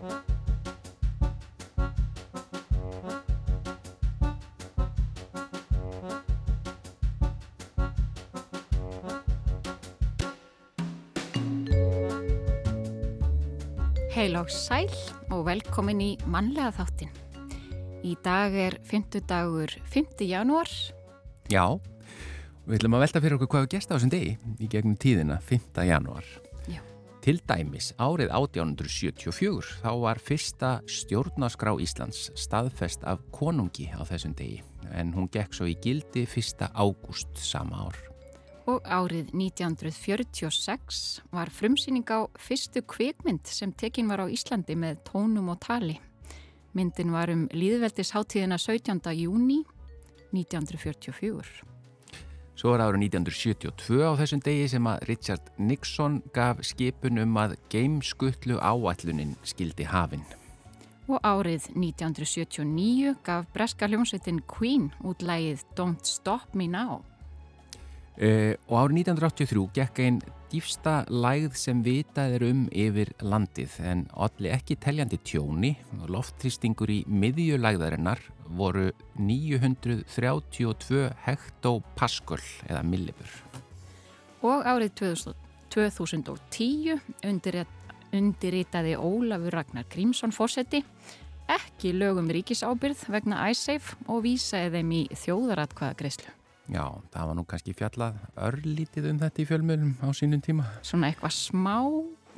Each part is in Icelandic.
Heil og sæl og velkomin í mannlega þáttin. Í dag er 5. dagur 5. janúar. Já, við ætlum að velta fyrir okkur hvað við gesta á þessum degi í gegnum tíðina 5. janúar. Til dæmis árið 1874 þá var fyrsta stjórnaskrá Íslands staðfest af konungi á þessum degi en hún gekk svo í gildi 1. ágúst sama ár. Og árið 1946 var frumsýning á fyrstu kvikmynd sem tekin var á Íslandi með tónum og tali. Myndin var um líðveldisháttíðina 17. júni 1944. Svo var árið 1972 á þessum degi sem að Richard Nixon gaf skipun um að geimskutlu áallunin skildi hafinn. Og árið 1979 gaf breska hljómsveitin Queen út lægið Don't Stop Me Now. Uh, og árið 1983 gekk einn dýfsta lægð sem vitað er um yfir landið en allir ekki teljandi tjóni og loftrýstingur í miðjulægðarinnar voru 932 hektopaskull eða millibur. Og árið 2000, 2010 undirrit, undirritaði Ólafur Ragnar Grímsson fósetti ekki lögum ríkisábyrð vegna æsseif og vísaði þeim í þjóðaratkvaða greiðslu. Já, það var nú kannski fjallað örlítið um þetta í fjölmjölum á sínum tíma. Svona eitthvað smá.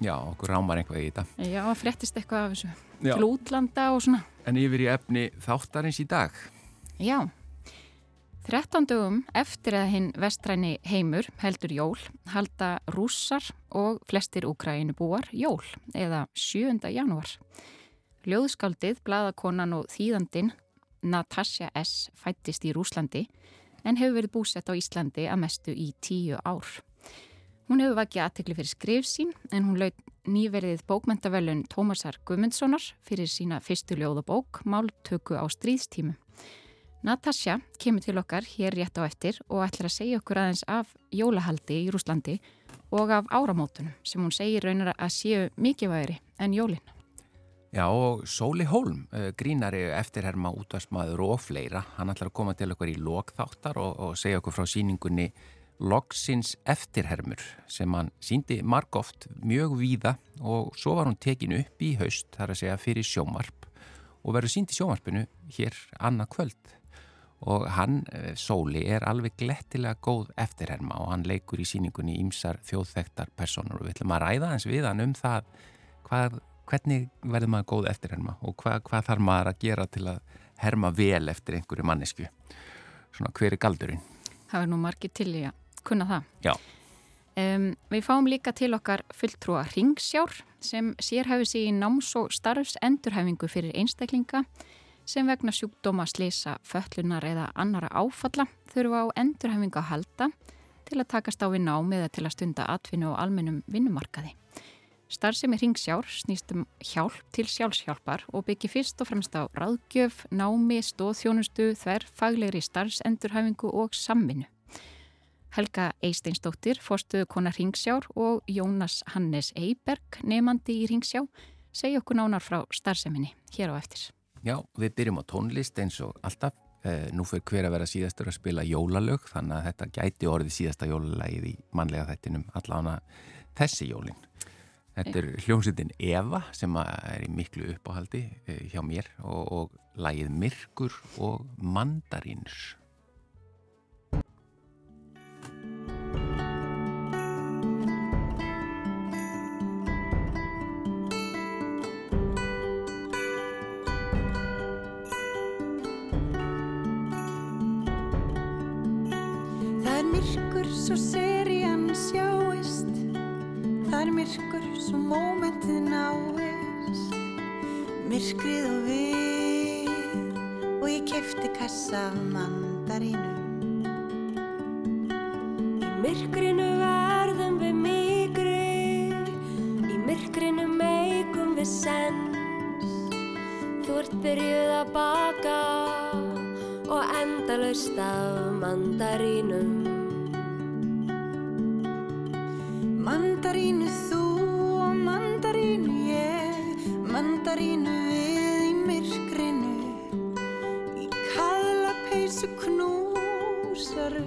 Já, okkur rámar eitthvað í þetta. Já, fréttist eitthvað af þessu. Já. Til útlanda og svona. En yfir í efni þáttarins í dag. Já. 13 dögum eftir að hinn vestræni heimur heldur jól halda rússar og flestir úkræninu búar jól eða 7. janúar. Ljóðskaldið, bladakonan og þýðandin Natasja S. fættist í Rúslandi en hefur verið búsett á Íslandi að mestu í tíu ár. Hún hefur vakið aðtekli fyrir skrif sín en hún laut nýverðið bókmentavelun Tómasar Guðmundssonar fyrir sína fyrstu ljóðabók Máltöku á stríðstímu. Natasja kemur til okkar hér rétt á eftir og ætlar að segja okkur aðeins af jólahaldi í Rúslandi og af áramótunum sem hún segir raunar að séu mikilvægri en jólinn. Já og Sóli Hólm, grínari eftirherma útvarsmaður og fleira, hann ætlar að koma til okkur í lokþáttar og, og segja okkur frá síningunni Logsins eftirhermur sem hann síndi margóft mjög víða og svo var hún tekin upp í haust þar að segja fyrir sjómarp og verður síndi sjómarpinu hér annað kvöld. Og hann, Sóli, er alveg glettilega góð eftirherma og hann leikur í síningunni ímsar þjóðþektar personur og við ætlum að ræða hans við hann um það hvað hvernig verður maður góð eftir herma? Og hvað, hvað þarf maður að gera til að herma vel eftir einhverju mannesku svona hver er galdurinn? Það er nú margir til í að kunna það. Já. Um, Við fáum líka til okkar fulltrúa ringsjár sem sérhæfi sig í náms- og starfsendurhæfingu fyrir einstaklinga sem vegna sjúkdóma, slisa, föllunar eða annara áfalla þurfa á endurhæfingu að halda til að takast á við nám eða til að stunda atvinnu og almennum vinnumarkaði Starfsemi Ringsjár snýst um hjálp til sjálfshjálpar og byggi fyrst og fremst á ráðgjöf, námi, stóðþjónustu, þver, faglegri starfsendurhæfingu og samvinnu. Helga Eisteinsdóttir, fórstuðu konar Ringsjár og Jónas Hannes Eiberg, nefandi í Ringsjá, segja okkur nánar frá starfseminni hér á eftir. Já, við byrjum á tónlist eins og alltaf. Nú fyrir hver að vera síðastur að spila jólalög, þannig að þetta gæti orðið síðasta jólalagið í manlega þættinum allána þessi jólinn. Þetta er hljómsveitin Eva sem er í miklu uppáhaldi hjá mér og, og lagið Myrkur og Mandarínur. Af mandarínum Í myrkrinu verðum við mýgri Í myrkrinu meikum við sens. Þú ert byrjuð að baka Og endalaust af mandarínum kaðla peysu knúsaru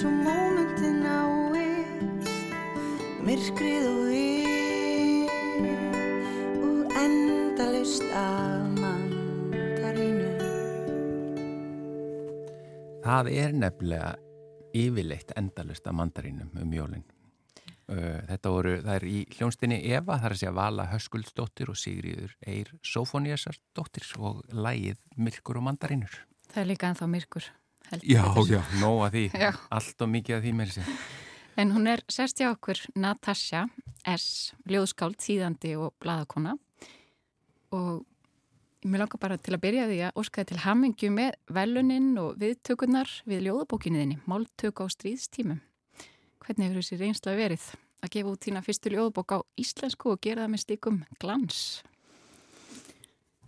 svo mómentin áist Myrkrið og við og endalaust af mandarínu Það er nefnilega yfirleitt endalust af mandarínum um jólinn. Uh, Þetta voru, það er í hljónstinni Eva, það er að segja Vala Höskuldsdóttir og Sigriður Eir Sófóniasardóttir og lægið Myrkur og mandarínur. Það er líka ennþá myrkur. Já, já, nóg að því, Já. allt og mikið að því með þessi. En hún er sérst hjá okkur Natasja S. Ljóðskáld, þýðandi og bladakona og mér langar bara til að byrja því að óskaði til hammingju með veluninn og viðtökurnar við ljóðabókinniðinni, Máltök á stríðstímum. Hvernig hefur þessi reynsla verið að gefa út þína fyrstu ljóðabók á íslensku og gera það með stíkum glans?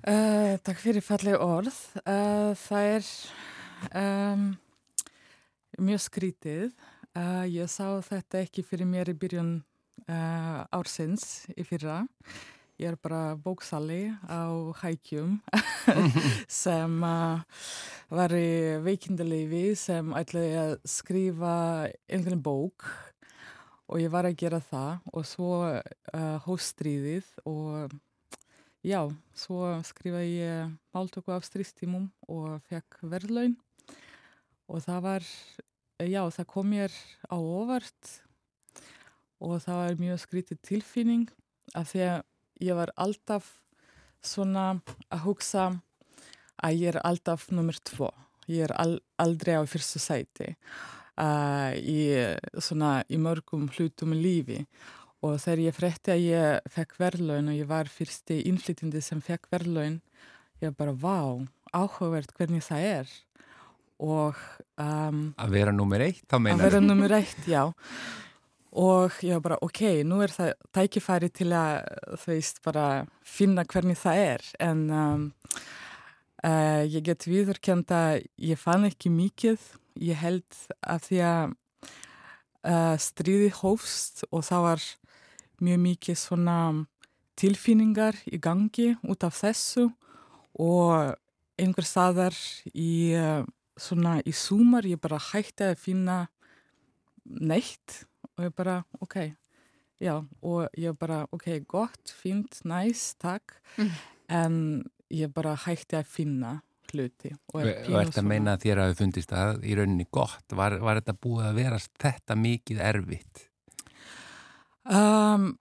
Uh, takk fyrir falleg orð. Uh, það er um, mjög skrítið. Uh, ég sá þetta ekki fyrir mér í byrjun uh, ársins í fyrra. Ég er bara bóksali á hækjum sem uh, var í veikindalífi sem ætlaði að skrifa einhvern bók og ég var að gera það og svo hóstríðið og Já, svo skrifaði ég máltöku af strístímum og fekk verðlaun og það var, já, það kom mér á óvart. Og það var mjög skrítið tilfinning af því að ég var alltaf svona að hugsa að ég er alltaf nummer tvo. Ég er al aldrei á fyrstu sæti uh, í, svona, í mörgum hlutum lífi. Og þegar ég frétti að ég fekk verðlaun og ég var fyrsti innflytindi sem fekk verðlaun, ég bara, vá, áhugavert hvernig það er og um, að vera nummer eitt, þá meinar að vera nummer eitt, já. Og ég var bara, ok, nú er það tækifæri til að, þú veist, bara finna hvernig það er. En um, uh, ég get viðurkend að ég fann ekki mikið. Ég held að því að uh, stríði hófst og það var mjög mikið svona tilfinningar í gangi út af þessu. Og einhver staðar í uh, svona í sumar ég bara hætti að finna neitt og ég bara, ok, já og ég bara, ok, gott, fint, næst, takk Mm. en ég bara hætti að finna hluti og Og er pínu ert að svona- meina að þér hafi fundist það í rauninni gott. Var, var þetta búið að vera þetta mikið erfitt? Um,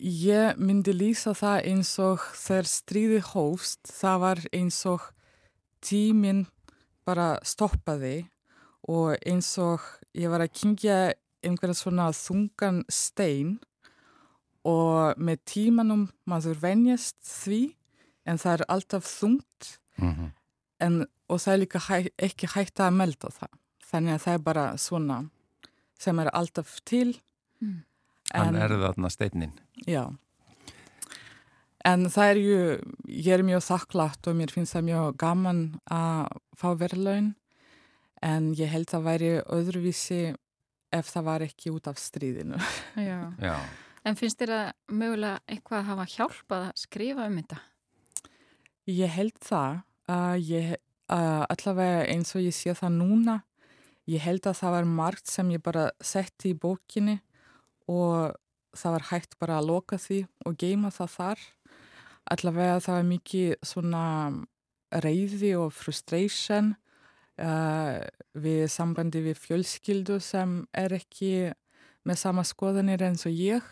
ég myndi lýsa það eins og þegar stríði hófst, það var eins og tíminn bara stoppaði og eins og ég var að kingja einhverja svona þungan stein og með tímanum maður venjast því en það er alltaf þungt Mm -hmm. en, og það er líka hæ, ekki hægt að melda það. Þannig að það er bara svona sem er alltaf til. Mm. Hann er þarna steinnin. Já. En það er ju, ég er mjög þakklátt og mér finnst það mjög gaman að fá verðlaun en ég held að væri öðruvísi ef það var ekki út af stríðinu. Já. Já. En finnst þér að mögulega eitthvað hafa hjálpað að skrifa um þetta? Ég held það að ég, að allavega eins og ég sé það núna, ég held að það var margt sem ég bara setti í bókinni og það var hægt bara að loka því og geima það þar. Allavega það var mikið svona reyði og frustration uh, við sambandi við fjölskyldu sem er ekki með sama skoðanir eins og ég.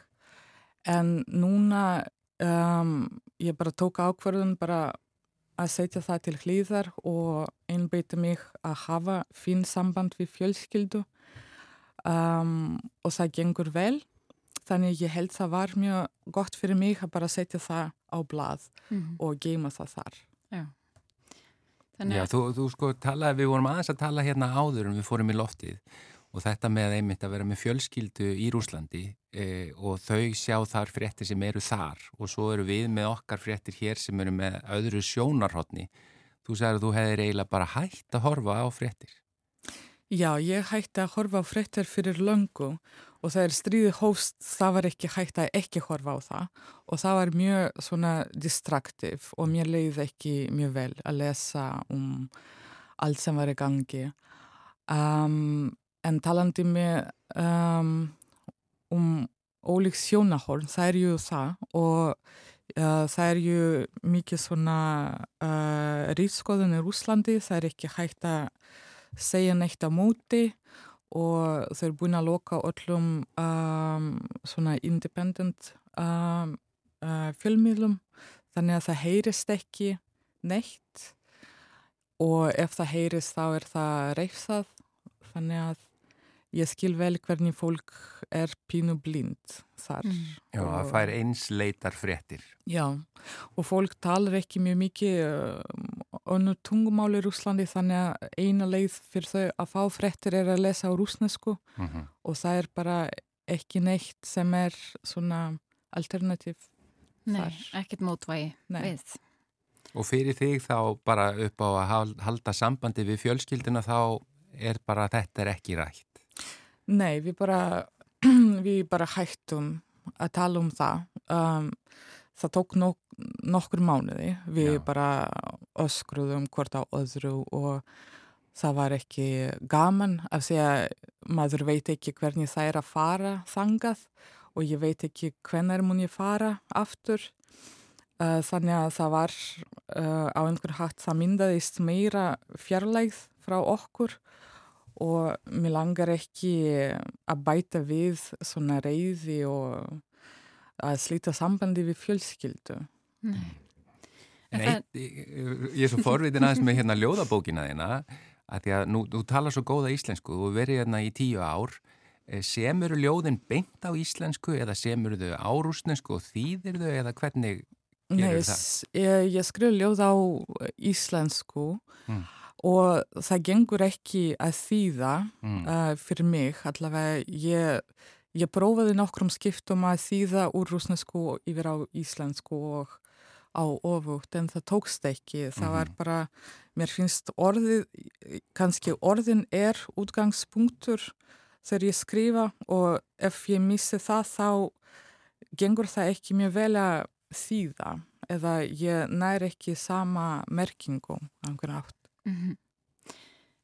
En núna um, ég bara tók ákvarðun bara að setja það til hlýðar og einbeita mig að hafa fín samband við fjölskyldu um, og það gengur vel. Þannig ég held það var mjög gott fyrir mig að bara setja það á blað Mm. og geima það þar. Já. Þannig Já, að, þú, þú sko talaði, við vorum aðeins að tala hérna áður en við fórum í loftið og þetta með einmitt að vera með fjölskyldu í Rúslandi e, og þau sjá þar fréttir sem eru þar og svo eru við með okkar fréttir hér sem eru með öðru sjónarhóttni. Þú sagði að þú hefðir eiginlega bara hægt að horfa á fréttir. Já, ég hætti að horfa á fréttir fyrir löngu og þegar stríði hófst það var ekki hægt að ekki horfa á það. Og það var mjög svona distraktiv og mér leiði ekki mjög vel að lesa um allt sem var í gangi. Um, en talandi með um, um ólík sjónahorn, það er ju það. Og uh, það er ju mikið svona uh, rýtskoðun í Rúslandi, það er ekki hægt að segja neitt á móti og þau eru búin að loka öllum um, svona independent um, uh, fjölmiðlum þannig að það heyrist ekki neitt og ef það heyrist þá er það reyfsað þannig að ég skil vel hvernig fólk er pínu blind þar. Mm. Já, það fær einsleitar fréttir. Já, og fólk talar ekki mjög mikið önnur tungumál í Rúslandi þannig að eina leið fyrir þau að fá fréttir er að lesa á rúsnesku Mm -hmm. og það er bara ekki neitt sem er svona alternativ. nei, þar. ekkert mótvægi Nei. við. Og fyrir þig þá bara upp á að hal- halda sambandi við fjölskylduna þá er bara þetta er ekki rætt. Nei, við bara, við bara hættum að tala um það. Um, það tók nok nokkur mánuði. Við Já. bara öskruðum hvort á öðru og það var ekki gaman af því að maður veit ekki hvernig það er að fara þangað og ég veit ekki hvenar mun ég fara aftur. Uh, þannig að það var uh, á einhver hatt það myndaðist meira fjarlægð frá okkur og mér langar ekki að bæta við svona reyði og að slíta sambandi við fjölskyldu. Nei. En eitt, ég er svo forvitin aðeins með hérna ljóðabókina þína að því að nú, þú talar svo góða íslensku og verið hérna í tíu ár eh, semur ljóðin beint á íslensku eða semur þau á rúsnesku og þýðir þau eða hvernig Nei, gerur það? ég, ég skrif ljóð á íslensku Mm. og það gengur ekki að þýða Mm. uh, fyrir mig allavega ég, ég prófaði nokkrum skiptum að þýða úr rúsnesku yfir á íslensku og á ofugt en það tókst ekki það var Mhm. bara, mér finnst orðið kannski orðin er útgangspunktur þegar ég skrifa og ef ég missi það þá gengur það ekki mjög vel að þýða eða ég nær ekki sama merkingu á einhvern átt. Mhm.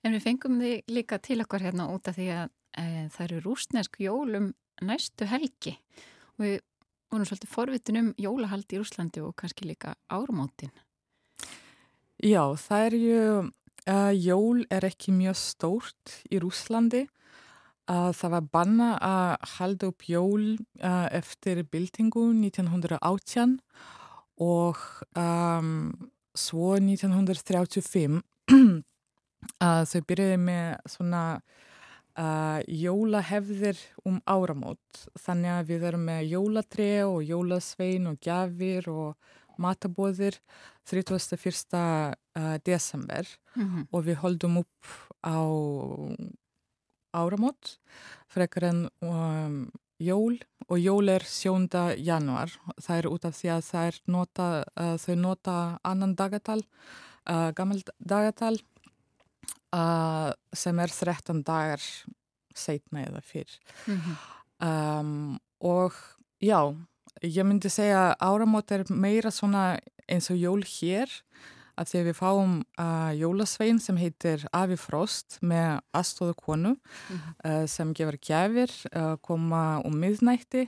En við fengum þið líka til okkar hérna út af því að það eru rúsnesk jólum næstu helgi og við vorum svolítið forvitin um jólahald í Rúslandi og kannski líka ármótin. Já, það er ju, uh, jól er ekki mjög stórt í Rúslandi. Uh, það var banna að halda upp jól uh, eftir byltingu 1918 og um, svo 1935 uh, þau byrjuði með svona uh, jólahefðir um áramót. Þannig að við erum með jólatri og jólasvein og gjafir og matabóðir 31. Uh, desember Mm og við holdum upp á áramót frekar en um, jól og jól er 7. januar. Það er út af því að nota, uh, þau nota annan dagatal, uh, gammal dagatal uh, sem er 13 dagar setna eða fyrr. Um, og já, ég myndi segja áramót er meira svona eins og jól hér að því að við fáum uh, jólasvein sem heitir Afi Frost með aðstóðu konu uh, sem gefur gjafir, uh, koma um miðnætti.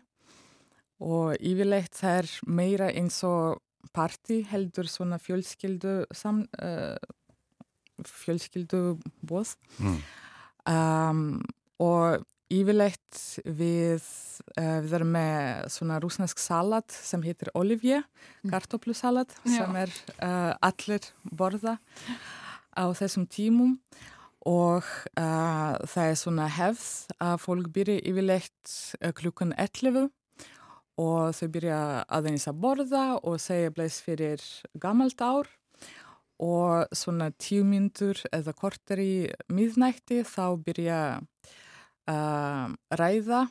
Og yfirleitt það er meira eins og party heldur svona fjölskyldu sam, uh, fjölskyldu bóð Mm. um, og yfirleitt við, uh, við erum með svona rúsnesk salat sem heitir Olivier, Mm. kartoplusalat Já. sem er uh, allir borða á þessum tímum og uh, það er svona hefð að fólk byrja yfirleitt uh, klukkan 11 og þau byrja aðeins að borða og segja bleis fyrir gammalt ár og svona tíu myndur eða korter í miðnætti þá byrja uh, ræða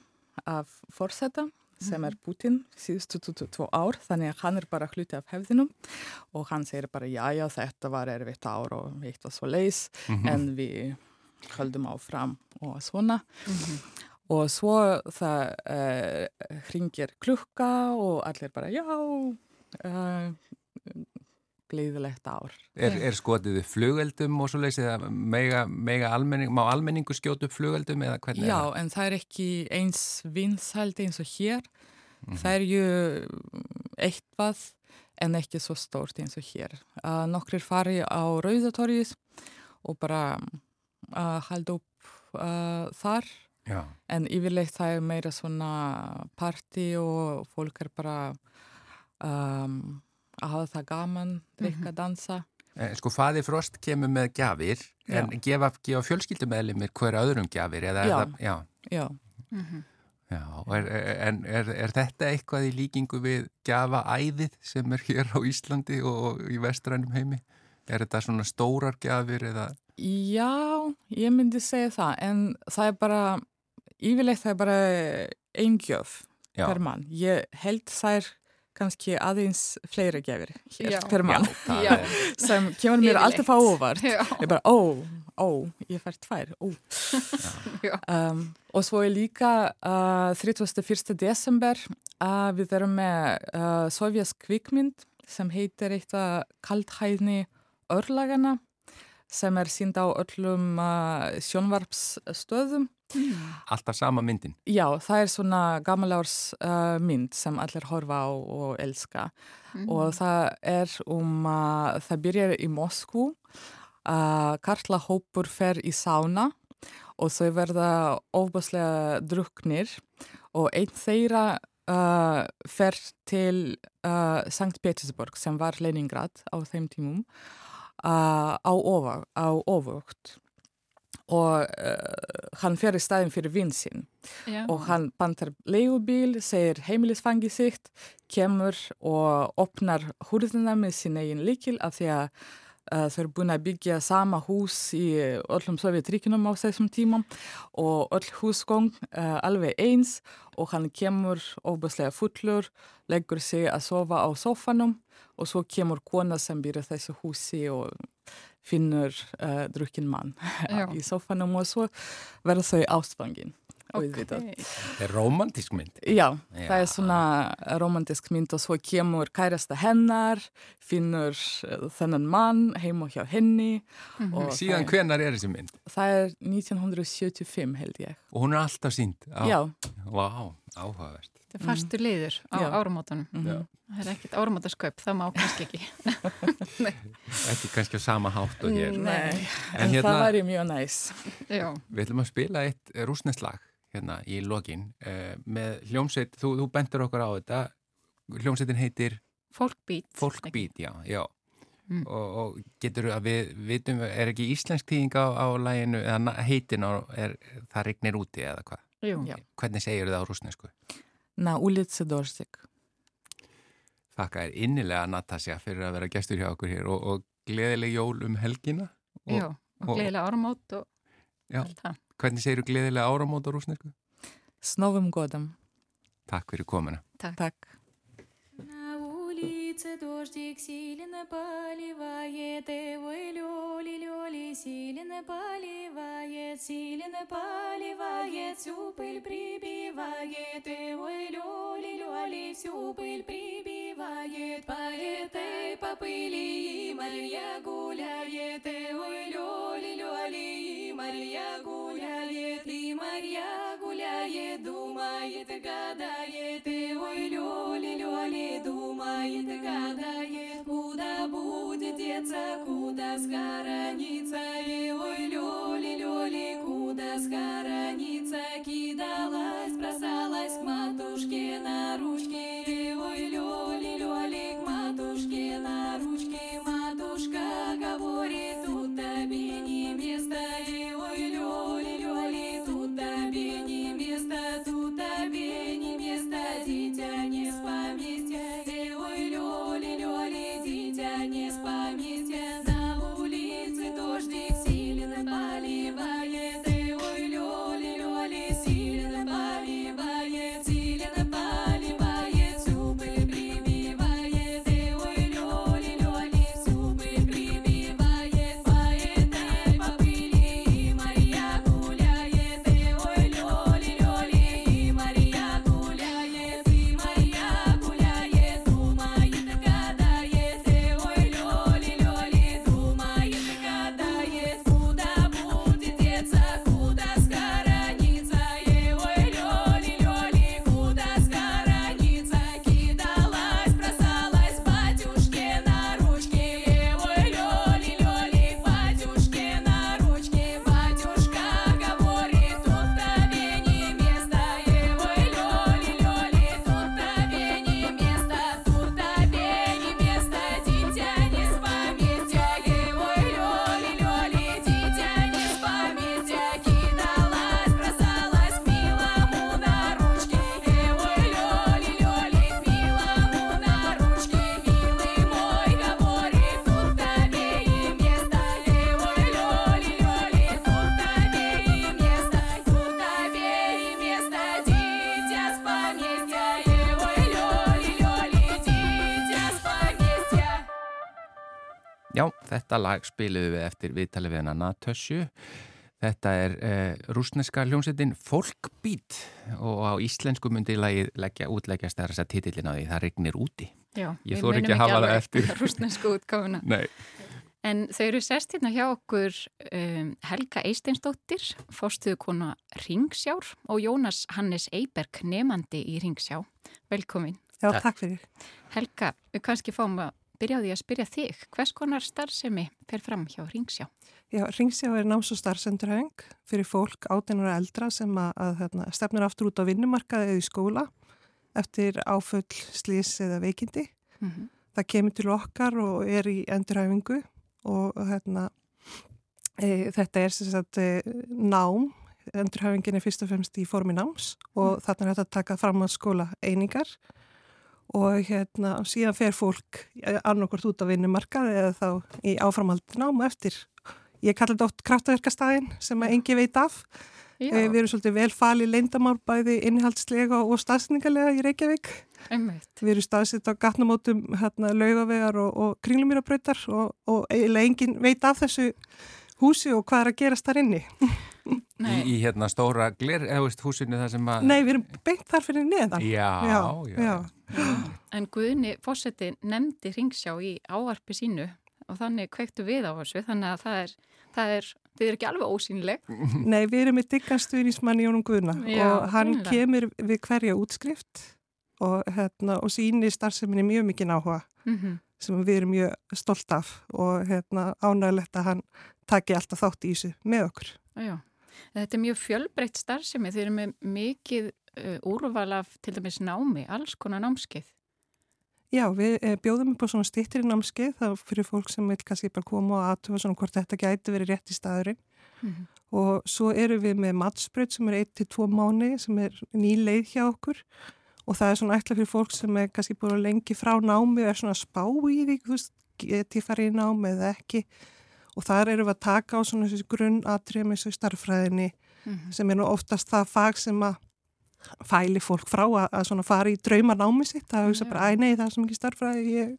af forseta sem er Putin síðustu 22 ár þannig að hann er bara hluti af hefðinum. Og hann segir bara já já þetta var erfitt ár og eitt og svo leis Mhm. en við höldum áfram og svona. Og svo það uh, hringir klukka og allir bara já uh, gleiðilegt ár Er, er skotið upp flugeldum og svo leysið eða mega, mega almenning, má almenningu skjóta upp flugeldum eða hvernig Já, er það? en það er ekki eins vinsælt eins og hér. Það er ju eitthvað en ekki svo stórt eins og hér. Uh, nokkrir fari á Rauðatorgis og bara uh, halda upp uh, þar. Já. En yfirleitt það er meira svona party og fólk er bara um, að hafa það gaman, drikka, dansa. Eh, Sko faði Frost kemur með gjafir en Já. gefa, gefa fjölskyldumælimir hver öðrum gjafir eða er Já. það, já, Já, já, og er, en er, er þetta eitthvað í líkingu við gjafaæðið sem er hér á Íslandi og í vestrænum heimi? Er þetta svona stórar gjafir eða? Já, ég myndi segja það, en það er bara, yfirleitt það er bara einn gjöf Já, per mann. Ég held er kannski aðeins fleira gefir hér Já. per mann sem kemur mér alltaf á óvart. Ég bara, ó, ó, ég fær tvær, ó. Já. Um, og svo er líka uh, 31. desember að við erum með uh, sovjask kvikmynd sem heitir eitthvað kaldhæðni örlagana sem er sínd á öllum uh, sjónvarpsstöðum. alltaf sama myndin. Já, það er svona gammalárs uh, mynd sem allir horfa á og elska. Og það er um að það byrjar í Moskú að Karla Hópur fer í sána og þau verða ofbáslega druknir og einn þeirra uh, fer til uh, Sankt Petersburg sem var Leningrad á þeim tímum uh, á, over, á ofvögt og uh, hann fer í staðin fyrir vinsinn og hann bandar leigubíl, segir heimilisfangi sitt, kemur og opnar húrðina með sín eigin líkil af því að uh, þau eru búin að byggja sama hús í öllum Sovjetríkinum á þessum tímum og öll húsgóng uh, alveg eins. Og hann kemur óbúslega fullur, leggur sig að sofa á sofanum og svo kemur kona sem býr þessu húsi og finnur uh, drukkin mann í sofanum og svo verður þau ástfangin. Okay. Það er romantísk mynd. Já, Já, það er svona romantísk mynd og svo kemur kærasta hennar, finnur uh, þennan mann heim og hjá henni. Mm -hmm. Síðan hvenar er þessi mynd? Það er 1975 held ég. Og hún er alltaf sínd? Já. Vá, wow, áhugaverst. Það er fastu mm. liður á Já. áramótanum. Mm -hmm. Það er ekkert áramótasköp, það má kannski ekki. ekki kannski á sama hátt og hér. Nei, en, en hérna, það væri mjög næst. Við ætlum að spila eitt rúsneslag hérna í lokin uh, með hljómsveit, þú, þú bendur okkur á þetta hljómsveitin heitir Folkbeat Folkbeat, já, já. Mm. Og, og getur að við vitum, er ekki íslensk tíðing á, á læginu, eða heitin á, er, það regnir úti eða hvað? Jú. Hvernig segir það á rúsnesku? Na ulici Dorsik Þakka er innilega Natasja fyrir að vera gestur hjá okkur hér og, og gleðileg jól um helgina og, Já, og gleðilega áramót og allt það Hvernig segir þú gleðilega áramót á rúsnesku? S novim godam. Takk fyrir komina. Takk. Takk. Улице дождик сильно поливает, ой, лёли, лёли, сильно поливает, сильно поливает, всю пыль прибивает, ой, лёли, лёли, всю пыль прибивает, по этой по пыли Марья гуляет, ой, лёли, лёли, Марья гуляет, и Марья гуляет, думает, гадает, думает, гадает, куда будет деться, куда схорониться, и ой, лёли, лёли, куда схорониться, кидалась, бросалась к матушке на ручки, þetta lag spiliðu við eftir viðtalið við hana Natasju. Þetta er eh, rúsneska hljómsveitin Folkbeat og á íslensku myndi lagi leggja, útleggjast þess að titillin á því það regnir úti. Já, Ég munum ekki að hafa það eftir. rúsnesku útgáfuna. Nei. En þau eru sest hérna hjá okkur um, Helga Eisteinsdóttir, fórstuðu kona Ringsjár og Jónas Hannes Eiberg, nefandi í Ringsjá. Velkomin. Já, takk fyrir. Helga, við kannski fáum að byrja á því að spyrja þig. Hvers konar starfsemi fer fram hjá Ringsjá? Já, Ringsjá er náms- og starfsendurhæng fyrir fólk áteinar eldra sem að, að hérna, stefnir aftur út á vinnumarkaði eða í skóla eftir áföll, slís eða veikindi. Mm -hmm. Það kemur til okkar og er í endurhæfingu og hérna, e, þetta er sagt, e, nám endurhæfingin er fyrst og fremst í formi náms og mm. þarna er þetta að taka fram á skóla einingar og hérna síðan fer fólk annarkort út á vinnumarkað eða þá í áframhaldin nám eftir. Ég kallar þetta oft kraftaverkastæðin sem að engi veit af. Já. Eh, við erum svolítið velfali leindamál bæði innihaldslega og staðsningarlega í Reykjavík. Einmitt. Við erum staðsitt á gatnamótum hérna, laugavegar og, og kringlumýrabröytar og, og eiginlega engin veit af þessu húsi og hvað er að gerast þar inni. Í, í hérna stóra glir, eða veist húsinu það sem að... Nei, við erum beint þar fyrir neðan. Já, já. já. já. En Guðni Fósetti nefndi Ringsjá í áarpi sínu og þannig kveiktu við á þessu, þannig að það er, það er, þið er ekki alveg ósýnileg. Nei, við erum með digganstuðnismann Jónum Guðna já, og hann grunlega. kemur við hverja útskrift og, hérna, og síni starfseminni mjög mikið náhuga mm -hmm. sem við erum mjög stolt af og hérna, ánægilegt að hann taki alltaf þátt í þessu með okkur. Já. Þetta er mjög fjölbreytt starfsemi, þeir eru með mikið uh, úrval af til dæmis námi, alls konar námskeið. Já, við eh, bjóðum upp á svona stýttir í námskeið þá fyrir fólk sem vil kannski bara koma og aðtöfa svona hvort þetta gæti verið rétt í staðurinn mm -hmm. og svo eru við með mattspröð sem er 1-2 mánu sem er ný leið hjá okkur og það er svona ætla fyrir fólk sem er kannski búin lengi frá námi og er svona spá í því, þú veist, geti farið í námi eða ekki og þar eru við að taka á svona þessi grunnatriðum eins og starffræðinni mm -hmm. sem er nú oftast það fag sem að fæli fólk frá að, að svona fara í draumanámi sitt að hugsa bara, æ nei það er svo mikið starffræði ég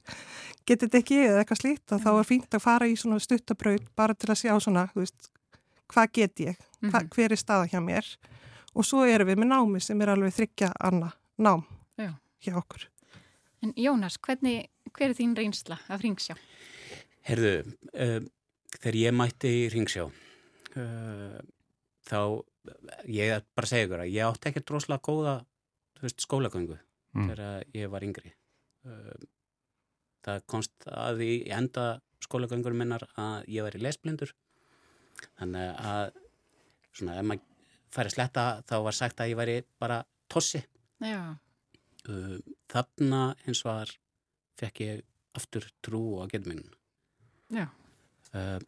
geti þetta ekki eða eitthvað slíkt og þá er fínt að fara í svona stuttabraut bara til að sjá svona, þú veist hvað get ég, hva, mm -hmm. hver er staða hjá mér og svo erum við með námi sem er alveg þryggja anna nám Já. hjá okkur En Jónas, hvernig, hver er þín reynsla af ringsjá? Herðu, um, þegar ég mætti í Ringsjá uh, þá ég er bara að segja ykkur að ég átti ekki droslega góða veist, skólagöngu mm. þegar ég var yngri. Uh, það konst að í enda skólagöngur minnar að ég var í lesblindur. Þannig að svona ef maður færi sletta þá var sagt að ég væri bara tossi. Uh, þarna eins og var fekk ég aftur trú á getum minn Já Uh,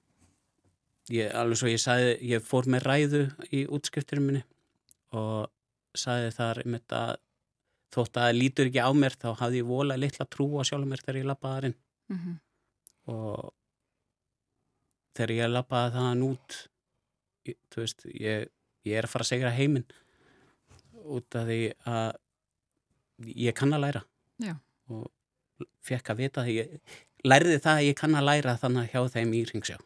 ég, alveg svo ég sagði, ég fór með ræðu í útskrifturinn minni og sagði þar um þetta þótt að það lítur ekki á mér þá hafði ég volað litla trú á sjálfur mér þegar ég lappaði þarinn mm -hmm. og þegar ég lappaði það út ég, þú veist, ég, ég er að fara að segja heiminn út af því að ég kann að læra Já. og fekk að vita því ég lærði það að ég kann að læra þannig hjá þeim í Ringsjá.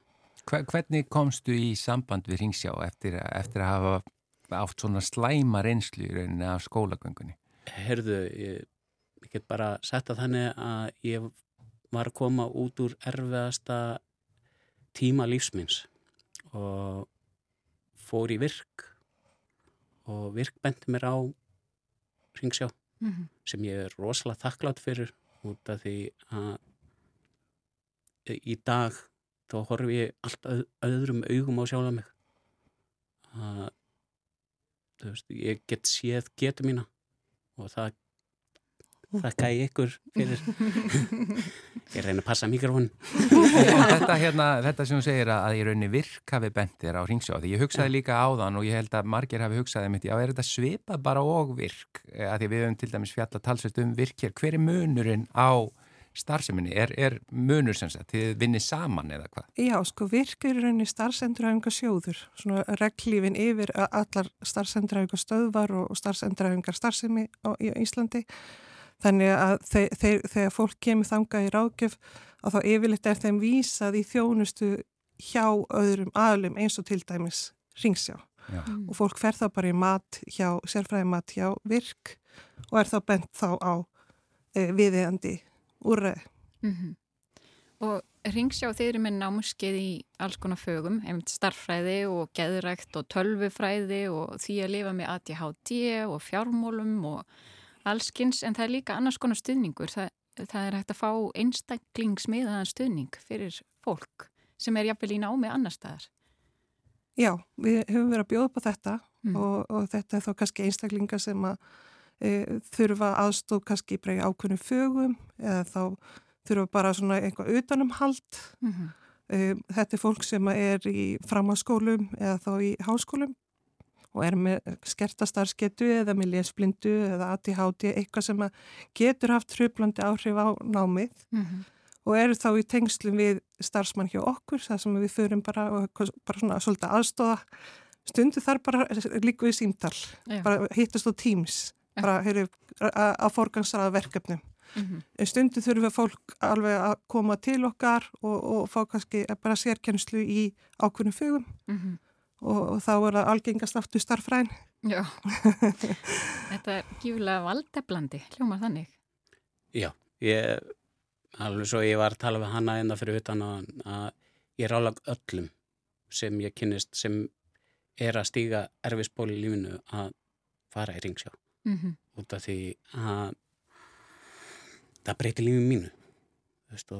Hvernig komstu í samband við Ringsjá eftir, eftir að hafa átt svona slæma reynslu í rauninni af skólagöngunni? Herðu, ég, ég get bara sett að þannig að ég var að koma út úr erfiðasta tíma lífsminns og fór í virk og virk bendi mér á Ringsjá mm -hmm. sem ég er rosalega þakklátt fyrir út af því að í dag þá horfum ég allt öðrum augum á sjálfa mig. Að veist, ég get séð getur mína og það þakka ég ykkur fyrir. Ég reyna að passa mikrofón þetta, hérna, þetta sem þú segir að ég raunni virk hafi bentir á ringsjá því ég hugsaði líka á þann og ég held að margir hafi hugsaði mitt, já er þetta svipa bara og virk? Að því við höfum til dæmis fjalla talsvist um virk hér, hver er munurinn á starfseminni? Er, er munur sem sagt, þið vinnir saman eða hvað? Já, sko virkur er rauninni starfsendurhæfingar sjóður, svona reglífin yfir allar starfsendurhæfingar stöðvar og starfsendurhæfingar starfsemi á, í Íslandi. Þannig að þe þe þegar fólk kemur þangað í rákjöf að þá yfirleitt er þeim vísað í þjónustu hjá öðrum aðlum eins og til dæmis ringsjá. Já. Og fólk fer þá bara í mat hjá, sérfræði mat hjá virk og er þá bent þá á e, viðeigandi úrreði. Mm -hmm. Og ringsjá þeir eru með námskeið í alls konar fögum, einmitt starffræði og geðrækt og tölvufræði og því að lifa með ADHD og fjármólum og allskins en það er líka annars konar stuðningur. Það það er hægt að fá einstaklingsmiðaðan stuðning fyrir fólk sem er jafnvel í námi annar staðar. Já, við höfum verið að bjóða på þetta mm. og, og þetta er þá kannski einstaklingar sem að e, þurfa aðstóð kannski í ákveðnum fögum eða þá þurfa bara svona einhvað utanumhald. Mm -hmm. e, þetta er fólk sem er í framháskólum eða þá í háskólum og er með skertastarskettu eða með lesblindu eða ADHD, eitthvað sem getur haft hrjöflandi áhrif á námið. Mm -hmm og eru þá í tengslum við starfsmann hjá okkur, það sem við förum bara, bara svona svolítið aðstóða stundu þar bara líka við símtal, Já. bara hittast á Teams. Bara heyrðu að forgangsraða verkefnum. Mm -hmm. stundu þurfum við fólk alveg að koma til okkar og, og fá kannski bara sérkjenslu í ákveðnum fögum mm -hmm. og, og þá er það algengast aftur starfræn Já, þetta er gífulega valdeblandi, hljómar þannig. Já, ég alveg svo ég var að tala við hanna hérna fyrir utan að, að ég rála öllum sem ég kynist sem er að stíga erfisból í lífinu að fara í ringsjá mm -hmm. út af því að það breytir lífið mínu veist,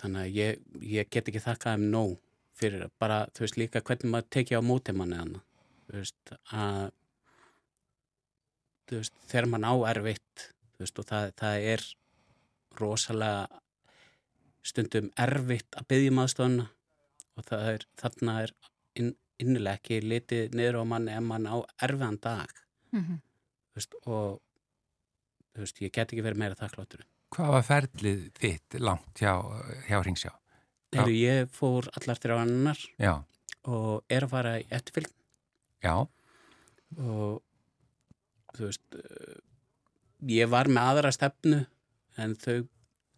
þannig að ég, ég get ekki þakkað um nóg fyrir bara þú veist líka hvernig maður tekið á móti manni þannig að veist, þegar mann á erfitt veist, og það, það er rosalega stundum erfitt að byggja um aðstofna og er, þarna er inn, innileg ekki litið niður á manni en mann á erfiðan dag mm -hmm. Veist, og veist, ég get ekki verið meira þakkláttur Hvað var ferlið þitt langt hjá, hjá Ringsjá? Heru, ég fór allar þrjá annar Já. og er að fara í eftirfylg Já og þú veist ég var með aðra stefnu en þau,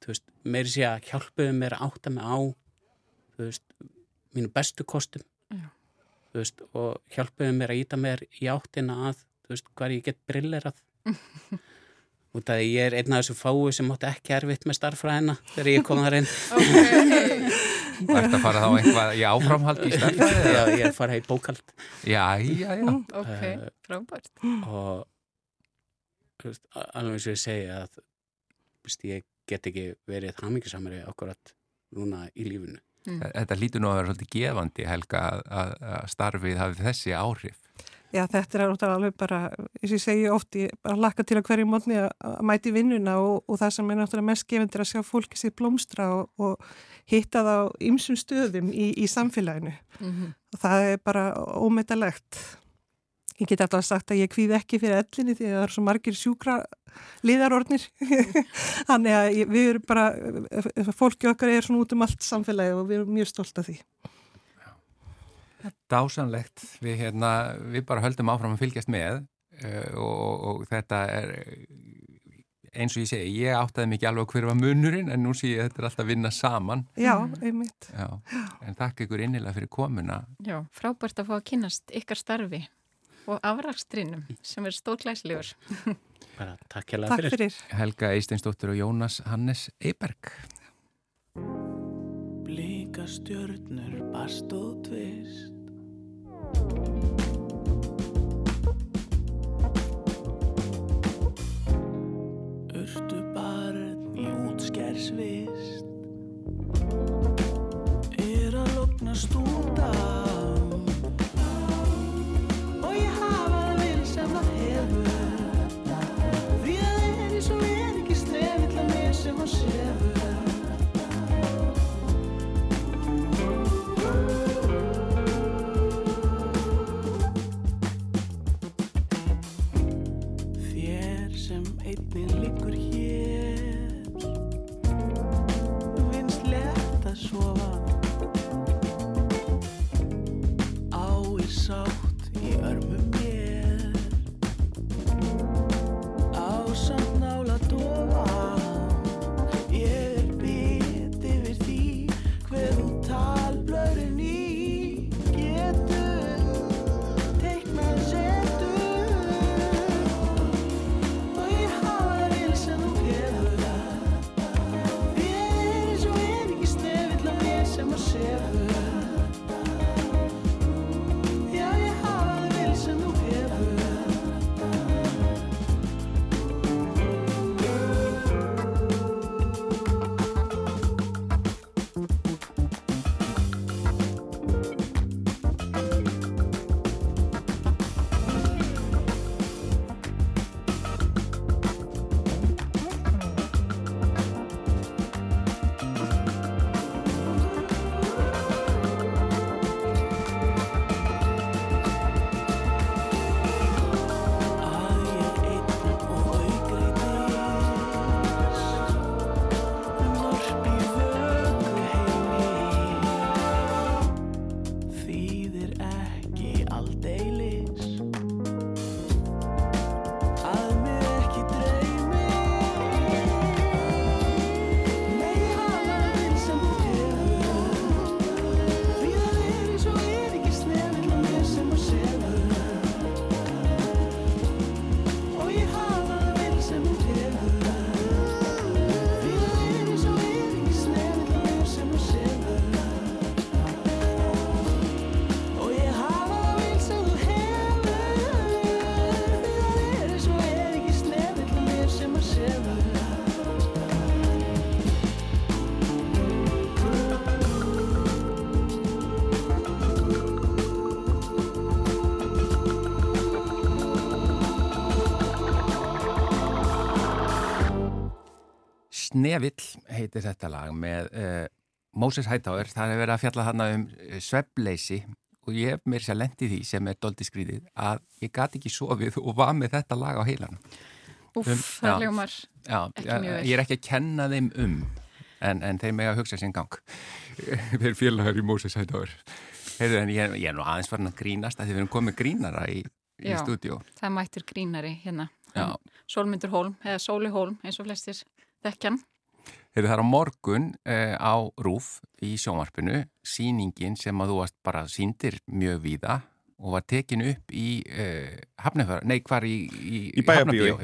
þú veist, meiri sé að hjálpuðu mér að átta mig á þú veist, mínu bestu kostum Já. þú veist, og hjálpuðu mér að íta mér í áttina að þú veist, hvað ég get brillerað og það ég er einn af þessu fái sem átti ekki erfitt með starffræðina þegar ég kom þar inn Það ert að fara þá einhvað í áframhald í starffræði? Já, ég er að fara í bókald Já, já, já Ok, eh, frábært Og veist, alveg eins og ég segja að ég get ekki verið hamingisamari akkurat núna í lífunu. Mm. Þetta lítur nú að vera svolítið gefandi Helga að, að starfið hafi þessi áhrif. Já þetta er alveg bara, eins og ég segi oft ég bara lakka til að hverju mótni að mæti vinnuna og, og það sem er náttúrulega mest gefandir að sjá fólki sér blómstra og, og hitta það á ymsum stöðum í, í samfélaginu mm -hmm. og það er bara ómetalegt Ég get alltaf sagt að ég kvíð ekki fyrir ellinni því að það er svo margir sjúkra liðarordnir. Þannig að við erum bara, fólki okkar er svona út um allt samfélagi og við erum mjög stolt af því. Dásanlegt. Við, hérna, við bara höldum áfram að fylgjast með uh, og, og þetta er eins og ég segi, ég áttaði mikið alveg hverfa munurinn en nú sé ég að þetta er alltaf að vinna saman. Já, einmitt. Já, en takk ykkur innilega fyrir komuna. Já, frábært að fá að kynast ykkar starfi og afrakstrinum sem er stórklæslegur. Bara takk hjá það fyrir. fyrir. Helga Eisteinsdóttir og Jónas Hannes Eiberg. Blíka stjörnur, bast og tvist. Urtu barn í útskersvist Er að lokna stúta heitni líka Nevill heitir þetta lag með uh, Moses Hightower, það er verið að fjalla þarna um sveppleysi og ég hef mér sér lendið því sem er doldi skrýðið að ég gati ekki sofið og var með þetta lag á heilan Úff, um, það hljómar. Ekki mjög vel. Ég er ekki að kenna þeim um en, en þeir með að hugsa sín gang. Þeir félagar í Moses Hightower. Heyrðu, en ég, ég er nú aðeins farin að grínast að þið verðum komið grínara í, í stúdíu það mættur grínari hérna. Solmyndur Hólm, eða Sóli Hólm eins og flestir þekkjan Þeir eru þar á morgun uh, á Rúf í sjónvarpinu, síningin sem að þú varst bara síndir mjög víða og var tekin upp í uh, Hafnafjörð, nei hvar í, í, í Bæjabíu,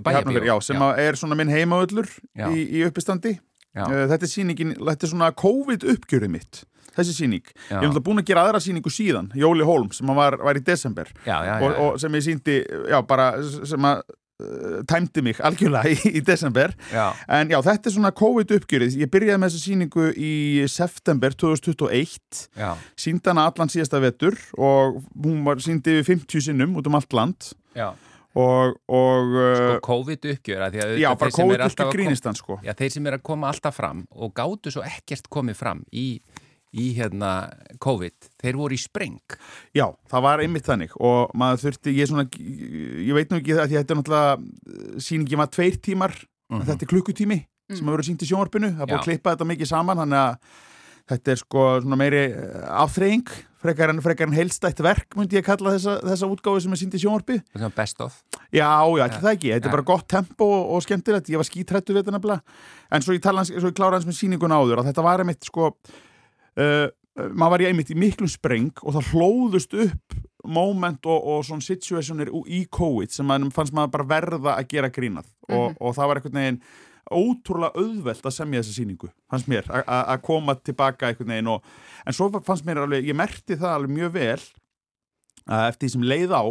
já, sem já. er svona minn heimaöllur í, í uppistandi. Uh, þetta er síningin, þetta er svona COVID uppgjörið mitt þessi síning. Já. Ég hef búin að gera aðra síningu síðan, Jóli Holm, sem var, var í desember já, og, og sem ég síndi, já bara sem að tæmdi mig algjörlega í, í desember. En já, þetta er svona COVID uppgjörið. Ég byrjaði með þessa síningu í september 2021 síndana allan síðasta vetur og hún var síndi við 50 sinnum út um allt land. Já. Og, og, sko uh, COVID uppgjöra já, bara COVID uppgjör grínistan sko. já, þeir sem er að koma alltaf fram og gáttu svo ekkert komið fram í í hérna COVID, þeir voru í spreng. Já, það var einmitt þannig og maður þurfti, ég er svona ég veit nú ekki það að þetta er náttúrulega síningi maður tveir tímar, mm -hmm. þetta er klukkutími mm. sem hafa verið sínt í sjónvarpinu. Það er búin að klippa þetta mikið saman þannig að þetta er sko svona meiri eh, afþreying frekar en, frekar en heilstætt verk myndi ég kalla þessa, þessa útgáfi sem er sínt í sjónvarpi. Best of. Já, já, ekki ja. það ekki, þetta er bara gott tempo og, og skemmtilegt, ég var skítrættu við þetta nefnilega. En svo ég, hans, svo ég klára hans með síningun áður að þetta var einmitt sko uh, maður var í einmitt í miklum spreng og það hlóðust upp moment og, og svona situationir í COVID sem maður fannst maður bara verða að gera grínað mm -hmm. og, og það var einhvern veginn ótrúlega auðvelt að semja þessa síningu fannst mér, að koma tilbaka einhvern veginn og, en svo fannst mér alveg, ég merti það alveg mjög vel eftir því sem leið á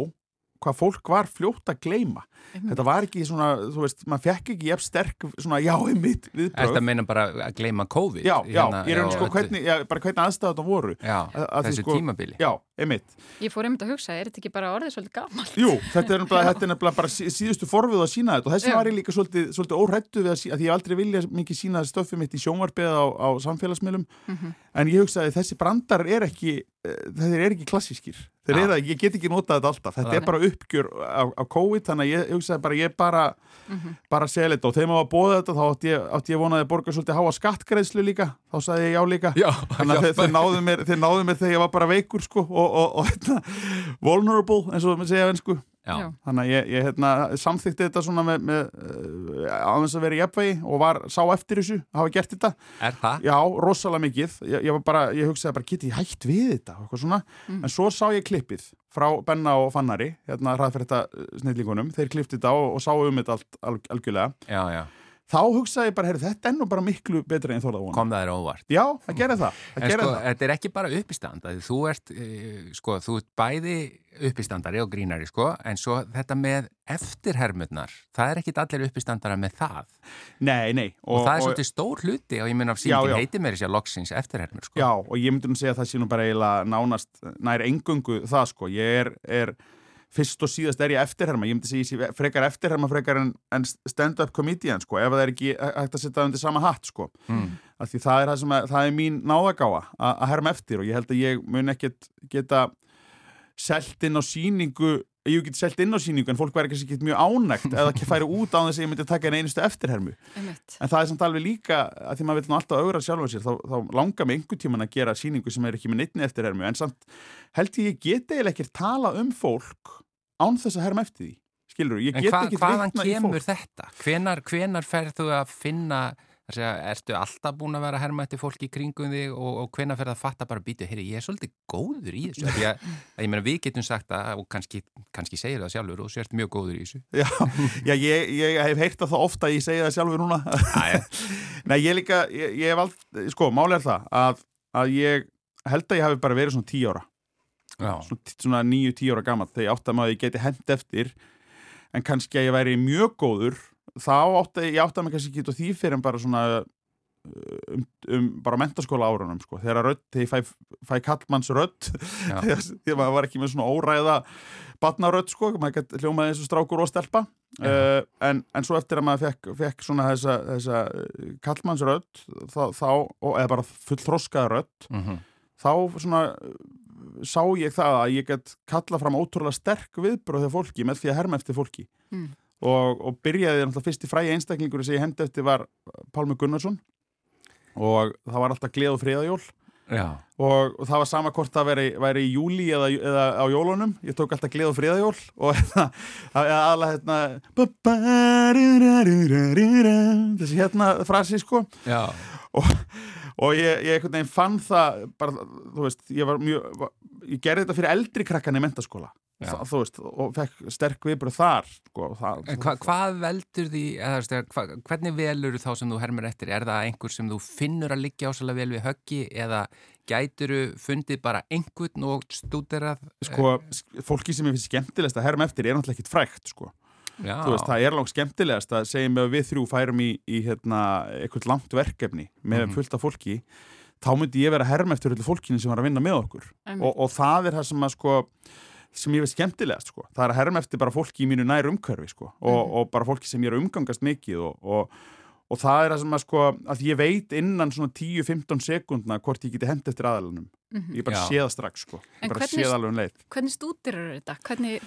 hvað fólk var fljótt að gleima Einmitt. þetta var ekki svona, þú veist, maður fekk ekki jæfn sterk, svona já, einmitt viðbröð. Þetta meina bara að gleima COVID? Já, já, hérna, ég er um sko hvernig, já, bara hvernig aðstæða þetta voru. Já, að, að þessu sko, tímabili. Já, einmitt. Ég fór einmitt að hugsa, er þetta ekki bara orðið svolítið gaman? Jú, þetta er nefnilega bara síðustu forfið að sína þetta og þess vegna var ég líka svolítið, svolítið óhrættu við að, að ég aldrei vilja mikið sína stöfið mitt í sjónvarpið á, á samfélagsmiðlum. Mm -hmm. en ég hugsa að þessi brandar er ekki, eh, þeir eru ekki klassískir þeir eru að ég get ekki notað þetta alltaf. Þetta er bara uppgjör á, á COVID þannig að ég hugsaði bara ég bara mm -hmm. bara segja litt og þegar maður var bóðið þetta þá átti ég, átti ég vonaði að borga svolítið háa skattgreðslu líka. Þá sagði ég já líka. Já, þannig að þeir, þeir, náðu mér, þeir náðu mér þegar ég var bara veikur sko og, og, og hérna, vulnerable eins og maður segja sko Já. Þannig að ég, ég hérna, samþykti þetta svona með, með aðeins að vera í jafnvægi og var, sá eftir þessu að hafa gert þetta. Er það? Já, rosalega mikið. Ég, ég, bara, ég hugsaði bara, geti ég hægt við þetta? Mm. En svo sá ég klippið frá Benna og Fannari, hérna hraðferðta snillíkunum. Þeir klippti þetta og, og sáu um þetta allt alg, algjörlega. Já, já þá hugsaði ég bara, herru, þetta er nú bara miklu betra en þólaða vona. Kom það er óvart. Já, það gerir það. það, en sko, það. þetta er ekki bara uppistand. Þú ert, eh, sko, þú ert bæði uppistandari og grínari, sko, en svo þetta með eftirhermurnar, það er ekkit allir uppistandara með það. Nei, nei. Og, og það er svolítið stór hluti og ég myndi af síðan heiti mér þessi að loksins eftirhermur, sko. Já, og ég myndi nú segja að það sé nú bara eiginlega nánast, nær engungu það, sko. Ég er, er fyrst og síðast er ég eftirherma, ég myndi segja frekar eftirherma frekar en, en stand-up comedian sko, ef það er ekki hægt að setja það undir sama hatt sko, mm. af því það er það að, það er mín náðagáa að herma eftir og ég held að ég mun ekkert geta selt inn á síningu ég get selt inn á síningu en fólk verður ekki mjög ánægt eða ekki færi út á þess að ég myndi taka einu einustu eftirhermu Einmitt. en það er samt alveg líka að því maður vil alltaf augra sjálfa sér þá, þá langar mig einhver tíman að gera síningu sem er ekki með neittni eftirhermu en samt held ég ég geti eða ekki tala um fólk án þess að herma eftir því skilur, ég get hva, ekki hvaðan kemur þetta? Hvenar, hvenar ferð þú að finna Segja, ertu alltaf búin að vera að herma eftir fólki í kringum þig og, og hvenna fer það að fatta bara að býta, heyri, ég er svolítið góður í þessu. Því að, að ég meina við getum sagt það og kannski, kannski segir það sjálfur og sért mjög góður í þessu. Já, já ég, ég hef heyrt það ofta að ég segja það sjálfur núna. Nei, ég líka, ég, ég hef allt sko, málega er það að, að ég held að ég hef bara verið svona tí ára. Já. svona nýju tí ára gaman þegar ég átt að maður geti hend eftir en kannski að ég væri mjög góður þá átti ég átti að mig kannski ekki og því fyrir en bara svona um, um bara mentaskóla árunum sko. þegar rödd, þegar ég fæ, fæ kallmanns rödd þegar maður var ekki með svona óræða batnarödd sko, maður gett hljómaði eins og strákur og stelpa uh, en, en svo eftir að maður fekk, fekk svona þessa, þessa uh, kallmannsrödd þá, þá, og, eða bara fullþroskaða rödd mm -hmm. þá svona uh, sá ég það að ég gett kalla fram ótrúlega sterk viðbröð þegar fólki með því að herma eftir fólki Mm. Og, og byrjaði náttúrulega fyrst í fræði einstaklingur sem ég hendi eftir var Pálmi Gunnarsson. Og það var alltaf gleð og friðajól Já. og, og það var sama hvort það væri, væri í júli eða, eða á jólunum. Ég tók alltaf gleð og friðajól og hérna, aðalega hérna þessi hérna frasi sko. Já. og, og ég, ég einhvern veginn fann það bara, þú veist, ég var mjög ég gerði þetta fyrir eldri krakkan í mentaskóla Þa, þú veist, og fekk sterk viðbröð þar sko, það, hva, Hvað veldur því eða, hva, hvernig velur þá sem þú hermur eftir? Er það einhver sem þú finnur að liggja ásala vel við höggi eða gæturu fundið bara einhvern og stúderað Sko, fólki sem ég finnst skemmtilegast að herma eftir er náttúrulega ekkit frækt sko. Þú veist, það er langt skemmtilegast að að við þrjú færum í, í hérna, eitthvað langt verkefni með mm -hmm. fullt af fólki þá myndi ég vera að herma eftir fólkinu sem var að vinna með okkur. Og, og það er það sem að sko sem ég veist skemmtilegast sko. það er að herma eftir bara fólki í mínu nær umkörfi sko. og, mm. og bara fólki sem ég er umgangast mikið og, og, og það er að sem að sko að ég veit innan svona 10-15 sekundna hvort ég geti hendt eftir aðalunum mm -hmm. ég bara sé það strax sko ég bara sé það alveg um leið Hvernig stútir eru þetta? Hvernig?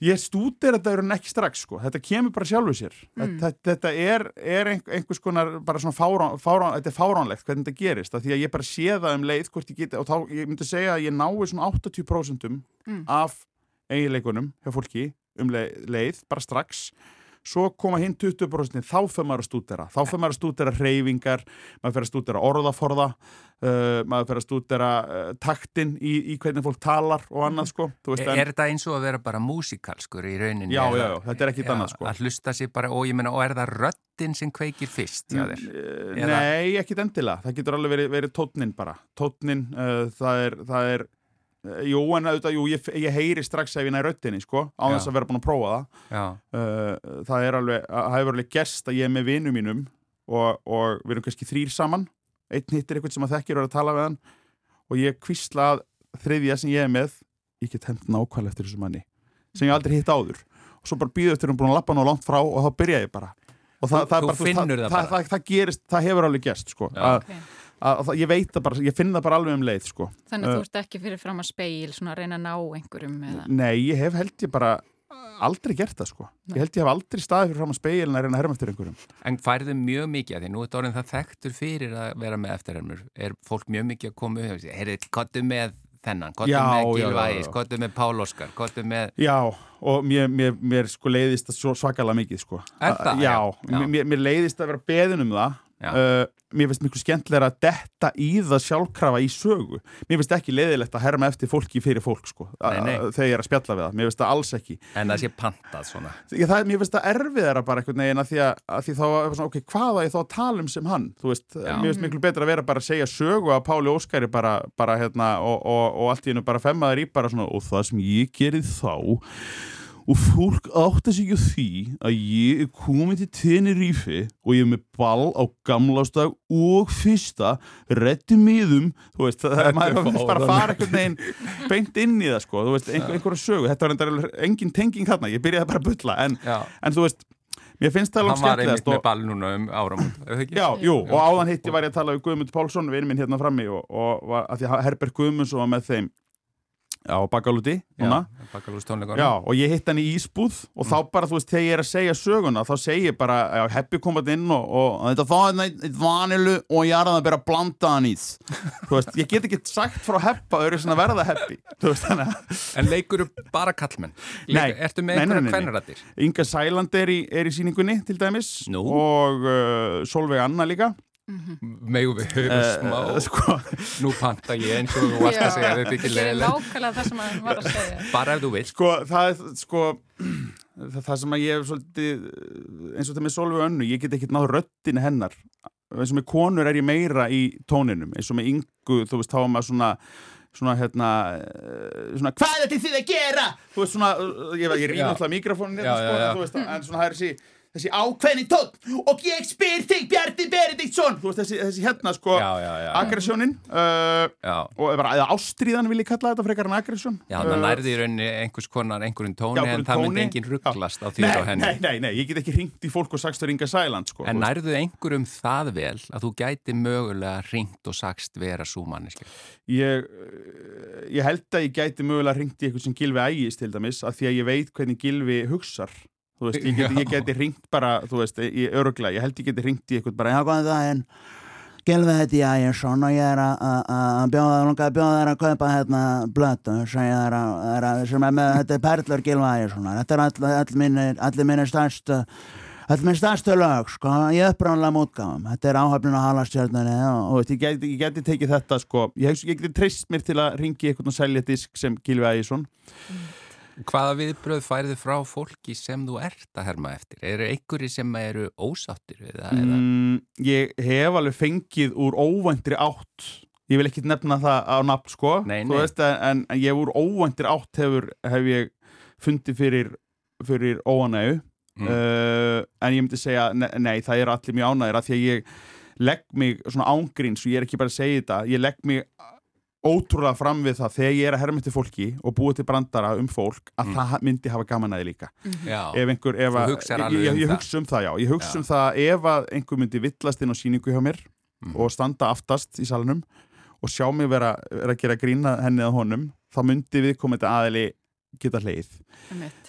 Ég stútir þetta eru ekki strax sko þetta kemur bara sjálfuð sér mm. þetta, þetta er, er einhvers konar bara svona fárán, fárán, þetta er fáránlegt hvernig þetta gerist því að ég bara sé það um leið hvort ég geti og þá ég myndi segja að ég nái svona 80% mm. af eiginleikunum hjá fólki um leið, leið bara strax svo koma hinn 20% þá fyrir maður að stúdera. Þá fyrir maður að stúdera reyfingar maður fyrir að stúdera orðaforða uh, maður fyrir að stúdera uh, taktin í, í hvernig fólk talar og annað sko. Veist, Er, er þetta eins og að vera bara músikalskur í rauninni? Já, já, já, þetta er ekkit annað sko. Að hlusta sér bara, og ég menna, og er það röttin sem kveikir fyrst þér? Eða... Nei, ekkit endilega, það getur alveg verið, verið tótnin bara. Tótnin, uh, það er, það er Jú, en auðvitað, jú, ég, ég heyri strax ef ég næri röttinni, sko, á þess að vera búin að prófa það. Uh, það er alveg, það hefur alveg gest að ég er með vinnu mínum og, og við erum kannski þrýr saman, einn hittir eitthvað sem að þekkir og er að tala við hann og ég kvísla að þriðja sem ég er með, ég get hendt nákvæmlega eftir þessu manni, sem ég aldrei hitt áður. Og svo bara býðu eftir hún búin að lappa ná langt frá og þá byrja ég bara. Og það, þú, það, þú bara, finnur það, það bara? Það, það gerist, það hefur alveg gest, sko. Já, okay að, ég veit það bara, ég finn það bara alveg um leið sko. Þannig að uh, þú ert ekki fyrir fram að speil svona að reyna að ná einhverjum eða? Nei, ég hef held ég bara aldrei gert það sko, Nei. ég held ég hef aldrei staðið fyrir fram að speil en að reyna að herma eftir einhverjum En færðu mjög mikið að því, nú er þetta orðin það þekktur fyrir að vera með eftirhermur er fólk mjög mikið að koma upp heyrðu, kottu með þennan, kottu með Gilvægis kottu með Pál Óskar, kottu með Já, og mér, mér, mér sko leiðist það svakalega mikið sko Er það? Já, já. Mér, mér leiðist að vera beðin um það Uh, mér finnst miklu skemmtilega að detta í það sjálfkrafa í sögu. Mér finnst ekki leiðilegt að herma eftir fólki fyrir fólk sko, þegar ég er að spjalla við það. Mér finnst það alls ekki. En það sé pantað svona. Ég, það, mér finnst það erfiðara bara einhvern veginn að því að, að því þá, ok, hvað er þá að tala um sem hann? Veist, mér finnst miklu betra að vera bara að segja sögu að Páli Óskari bara, bara hérna, og, og, og allt í hennu bara femmaður í bara svona, og það sem ég gerði þá og fólk átt að segja því að ég er komið til Tenerife og ég er með ball á gamlástag og fyrsta rétti miðum þú veist, það er maður bara að fara einhvern veginn beint inn í það sko þú veist, einhver, einhverja sögu, þetta var enda engin tenging hérna, ég byrjaði bara að bylla en, en þú veist, mér finnst það langt skemmtilegast Hann var einmitt með ball núna um áram Já, jú, og áðan hitti var ég að tala við Guðmund Pálsson, við erum minn hérna frammi og, og var, að því að Herbert Guðmundsson var með þeim á Bakalúti Já, Já, og ég hitt hann í Ísbúð og mm. þá bara, þú veist, þegar ég er að segja söguna þá segir ég bara, já, heppi komað inn og, og þetta var eitthvað vanilu og ég er að vera blanda hann ís þú veist, ég get ekki sagt frá heppa og eru svona verða heppi veist, En leikur þú bara kallmenn? Nei, Ertu með einhverja kvennrættir? Inga Sæland er í, er í síningunni til dæmis Nú. og uh, Solveig Anna líka Megum við höfum uh, smá? sko. nú panta ég eins og þú varst að segja þetta er ekki segja. Bara ef þú vil sko það er sko það, það sem að ég hef svolítið eins og það með Solveig Önnu ég get ekki náðu röttin hennar. Eins og með konur er ég meira í tóninum. Eins og með yngu þú veist þá er maður svona svona hérna svona hvað er þetta þið að gera? Þú veist svona ég, ég rýna alltaf mikrofónin sko, en svona það er þessi þessi ákveðni tótt og ég spyr þig Bjarni Benediktsson. Þú veist þessi, þessi hérna sko aggressjónin uh, eða ástríðan vil ég kalla þetta frekar en aggressjón Já, það uh, nærði í rauninni einhvers konar einhverjum tóni já, en það myndi engin rugglast á því og henni. Nei, nei, nei, ég get ekki ringt í fólk og sagst að ringa sæland sko En nærðu einhverjum það vel að þú gæti mögulega ringt og sagst vera súmanniski? Ég, uh, ég held að ég gæti mögulega ringt í eitthvað sem Gilvi ægist til dæmis að því að ég veit hvernig Gilvi hugsar þú veist, ég geti, ég geti ringt bara, þú veist, í örugla, ég held ég geti ringt í eitthvað bara, já, hvað er það en Gilvið heiti ég Ægjesson og ég er að bjóða, lungaði bjóða þær að kaupa hérna blötu, segja þær að, sem er með, þetta er Perlur Gilvið Ægjessonar, þetta er all, all minnir, allir minnir stærstu, allir minnir stærstu lög, sko, í uppránlega mútgáðum, þetta er áhafnin á halastjörnunni og, og ég geti, ég geti tekið þetta, sko, ég, ég geti trist mér til að ringi eitthvað og selja disk sem Gilvið Ægjesson. Mm. Hvaða viðbröð færði frá fólki sem þú ert að herma eftir? Eru einhverji sem eru ósáttir við það? Mm, ég hef alveg fengið úr óvæntri átt ég vil ekki nefna það á nafn sko nei, nei. Veist, en, en ég úr óvæntri átt hefur, hef ég fundið fyrir, fyrir óanægu mm. uh, en ég myndi segja nei, nei það er allir mjög ánægir að því að ég legg mig svona ángríns og ég er ekki bara að segja þetta ég legg mig ótrúlega fram við það þegar ég er að herra mitt til fólki og búið til brandara um fólk að mm. það myndi hafa gaman aðeins líka mm. ef einhver, ef að ég, ég, ég hugsa um það, já, ég hugsa um það ef að einhver myndi villast inn á síningu hjá mér mm. og standa aftast í salunum og sjá mig vera, vera að gera grína henni að honum, þá myndi við komið þetta aðili geta hleyð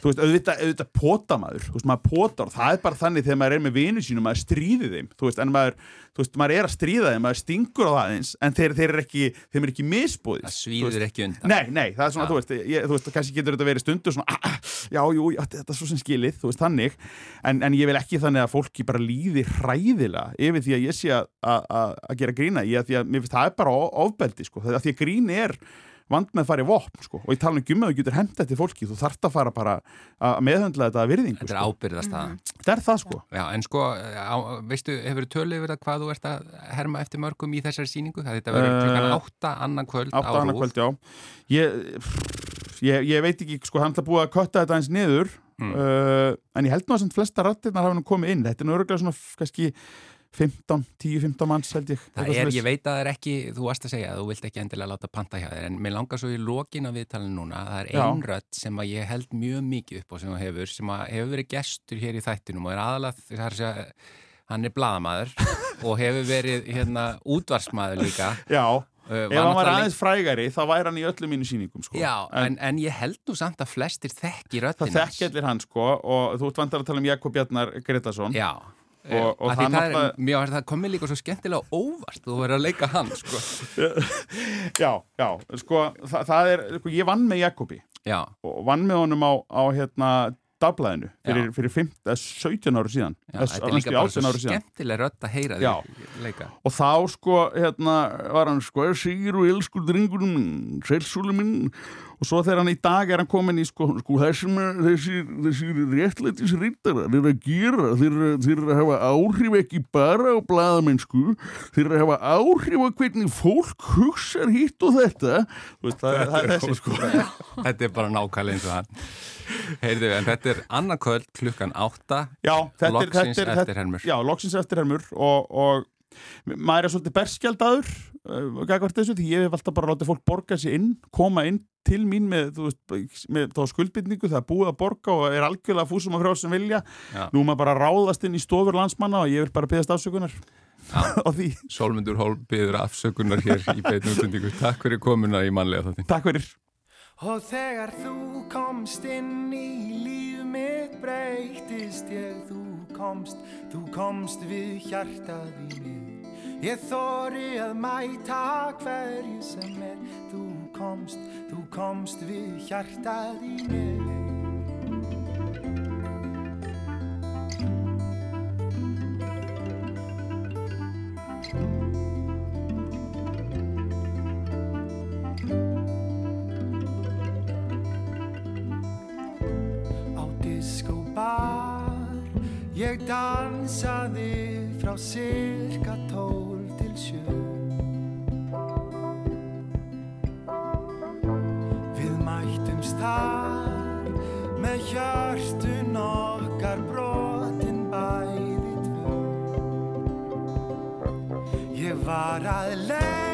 þú veist, auðvitað, auðvitað pota maður þú veist, maður potar, það er bara þannig þegar maður er með vinu sínum, maður stríði þeim þú veist, en maður, þú veist, maður er að stríða þeim maður stingur á það eins, en þeir, þeir er ekki þeim er ekki misbúðis það svíður ekki undan. Nei, nei, það er svona, ja. þú veist, ég, þú veist, kannski getur þetta verið stundu svona, ah, ah, já, jú, já, þetta er svo sem skilið, þú veist, þannig. En, en ég vil ekki þannig að fólki bara líði hræðila yfir því að ég sé að, að, að gera grína, ég, að, að, það er bara ofbeldi, sko, því að grín er vand með að fara í vopn sko. og ég tala um gumma og getur henda þetta fólki þú þart að fara bara að meðhandla þetta að virðingu Þetta er sko. ábyrðast það mm. Þetta er það sko Já, En sko, á, veistu, hefur þú tölið yfir það hvað þú ert að herma eftir mörgum í þessari síningu? Það þetta verður klukkan uh, átta annan kvöld á Rúf Átta annan kvöld, já ég, ég, ég veit ekki, sko, hann er búið að kötta þetta eins niður mm. uh, en ég held nú að flesta rattirnar hafa nú komið inn þetta er nú öruglega svona, kannski 15, 10-15 manns held ég Það er, ég veit að það er ekki, þú varst að segja þú vilt ekki endilega láta panta hjá þér en mér langar svo í lokin af viðtalinu núna það er einrödd sem að ég held mjög mikið upp á sem það hefur, sem að hefur verið gestur hér í þættinum og er aðalega það er að hann er bladamæður og hefur verið hérna útvarsmaður líka. Já, uh, ef hann var aðeins frægari þá væri hann í öllum mínu síningum sko. Já, en, en, en ég held nú samt að flestir þekkjallir hann sko og og, það, það, er, mjö, það komið líka svo skemmtilega óvart þú verður að leika hann sko. já, já sko, það, það er, sko, ég vann með Jakobi já. og vann með honum á, á hérna dagblæðinu fyrir, fyrir 15, 17 áru síðan. Já, þetta er líka bara svo skemmtilega rött að heyra því leika. Og þá sko hérna var hann sko Sigur og elskur drengurum Selsúli minn og svo þegar hann í dag er hann komin í sko, sko þessum þessir, þessir réttlætisrittara þeir að gera, þeir, þeir að hafa áhrif ekki bara á bladamennsku þeir að hafa áhrif á hvernig fólk hugsaður hitt og þetta. Veist, það, það er þessi sko. Þetta er bara nákvæmlega eins og hann Heyrðu, en þetta er annarkvöld klukkan átta Já, þetta er Loksins eftir hermur. Já, loksins eftir hermur og, og maður er svolítið berskjaldadur uh, þessu, því ég hef alltaf bara látið fólk borga sér inn, koma inn til mín með, veist, með þá skuldbytningu það er búið að borga og er algjörlega fúsum af frá sem vilja, Já. nú maður bara ráðast inn í stofur landsmanna og ég vil bara byggast afsökunar Solmundur Hól byggður afsökunar hér í beitnum takk fyrir komuna í manlega þáttin Takk fyrir Og þegar þú komst inn í líf mitt breytist ég, þú komst, þú komst við hjartaðinu Ég þóri að mæta hverju sem er. Þú komst, þú komst við hjartaðinu Á var. Ég dansaði frá sirka tól til sjö. Við mætumst þar með hjörtun okkar brotin bæði tvö. Ég var að leið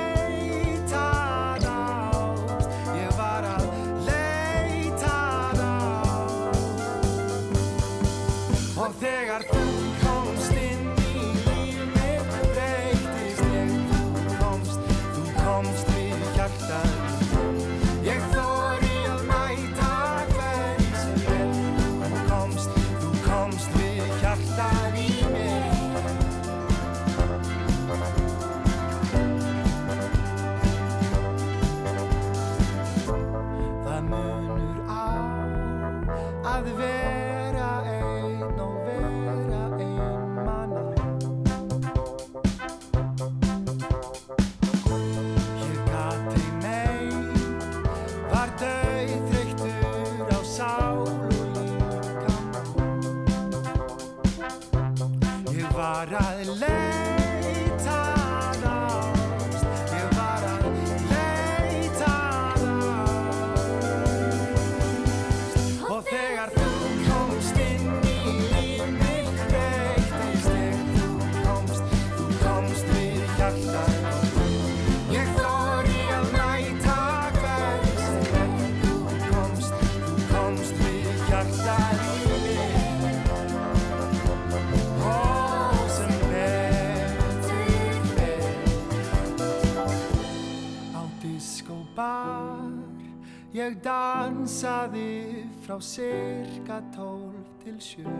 ég dansaði frá cirka tólf til sjö.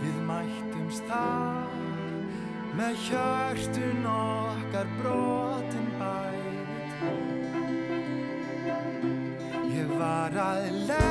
Við mættumst þar með hjörtun okkar brotin bæði Ég var að leita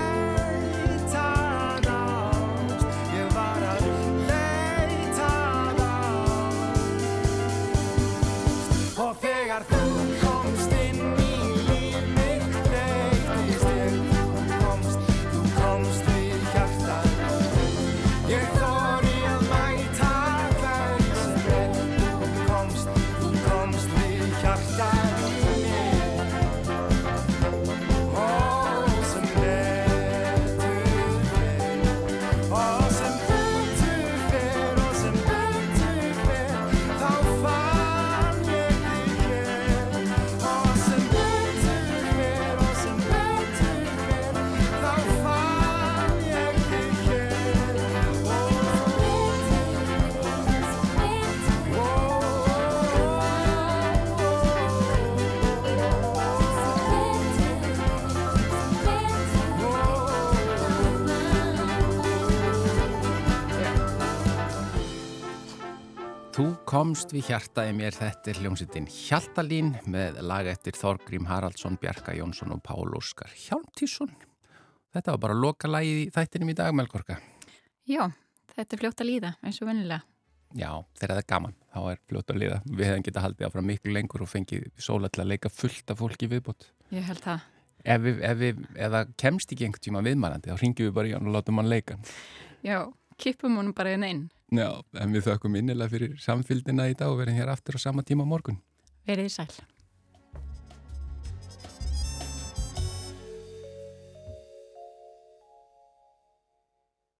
komst við hjartaði mér þetta er hljómsittin Hjaltalín með lag eftir Þorgrím Haraldsson, Bjarka Jónsson og Pál Óskar Hjálmtísson. Þetta var bara loka lagið í þættinum í dag, Melgorka. Já, þetta er fljótt að líða eins og vennilega. Já, þegar það er gaman, þá er fljótt að liða. Við hefum getað haldið áfram miklu lengur og fengið sóla til að leika fullt af fólki viðbútt. Ég held það. Ef, við, ef, við, ef það kemst ekki einhvern tíma viðmælandi, þá ringjum við bara í hann og látum hann leika. Já, kippum honum bara inn einn. Já, en við þökkum innilega fyrir samfylgdina í dag og verðum hér aftur á sama tíma morgun. Verið sæl.